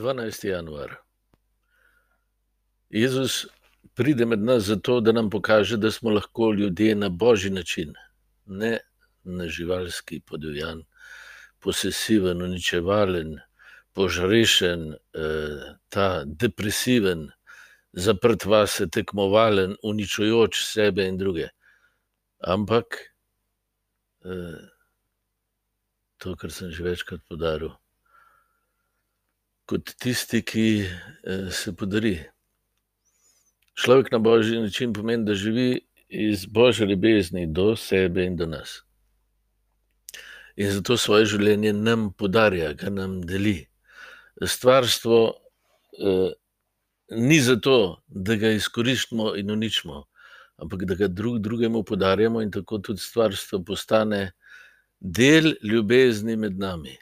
12. januar. Jezus pride med nas zato, da nam pokaže, da smo lahko ljudje na božji način, ne na živalski, podivjan, posesiven, uničevalen, požrešen, eh, ta depresiven, zaprt vase, tekmovalen, uničujoč sebe in druge. Ampak eh, to, kar sem že večkrat podaril kot tisti, ki eh, se podari. Človek na božji način pomeni, da živi iz božje ljubezni do sebe in do nas. In zato svoje življenje nam podarja, ga nam deli. Stvarstvo eh, ni zato, da ga izkoristimo in uničimo, ampak da ga drug drugemu podarjamo, in tako tudi stvarstvo postane del ljubezni med nami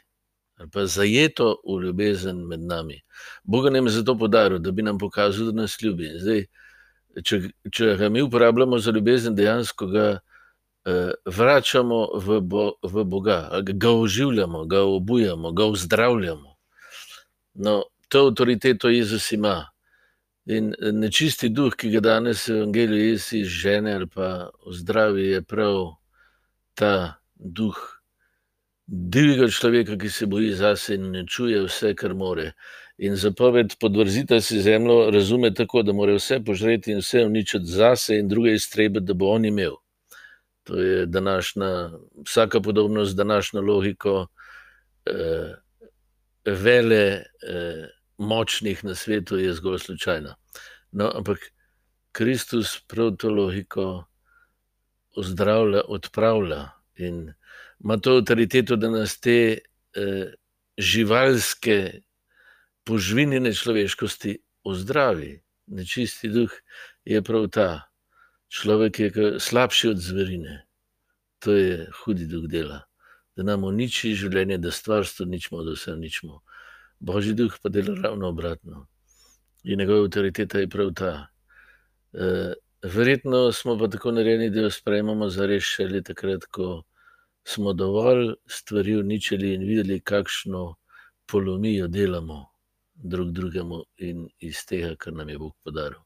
ali pa zajeto v ljubezen med nami. Bog nam je zato podaril, da bi nam pokazal, da nas ljubi. Zdaj, če, če ga mi uporabljamo za ljubezen, dejansko ga eh, vračamo v, bo, v Boga, ga oživljamo, ga obujamo, ga ozdravljamo. No, to avtoriteto Jezus ima. In nečisti duh, ki ga danes v Evangeliju jesi žene ali pa ozdravi, je prav ta duh divjega človeka, ki se boji zase in ne čuje vse, kar more. In zapoved podvrzita si zemljo razume tako, da mora vse požreti in vse uničiti zase in druge iztrebe, da bo on imel. To je današnja, vsaka podobnost današnjo logiko eh, vele eh, močnih na svetu je zgolj slučajna. No, ampak Kristus prav to logiko ozdravlja, odpravlja in ima to avtoriteto, da nas te eh, živalske, požvinjene človeškosti ozdravi. Nečisti duh je prav ta. Človek je slabši od zverine. To je hudi duh dela, da nam uniči življenje, da stvarstvo ničmo, da vse ničmo. Božji duh pa dela ravno obratno. In njegova avtoriteta je prav ta. E, verjetno smo pa tako narejeni, da jo sprejmemo za res šele takrat, ko smo dovolj stvari uničili in videli, kakšno polomijo delamo drug drugemu in iz tega, kar nam je Bog podaril.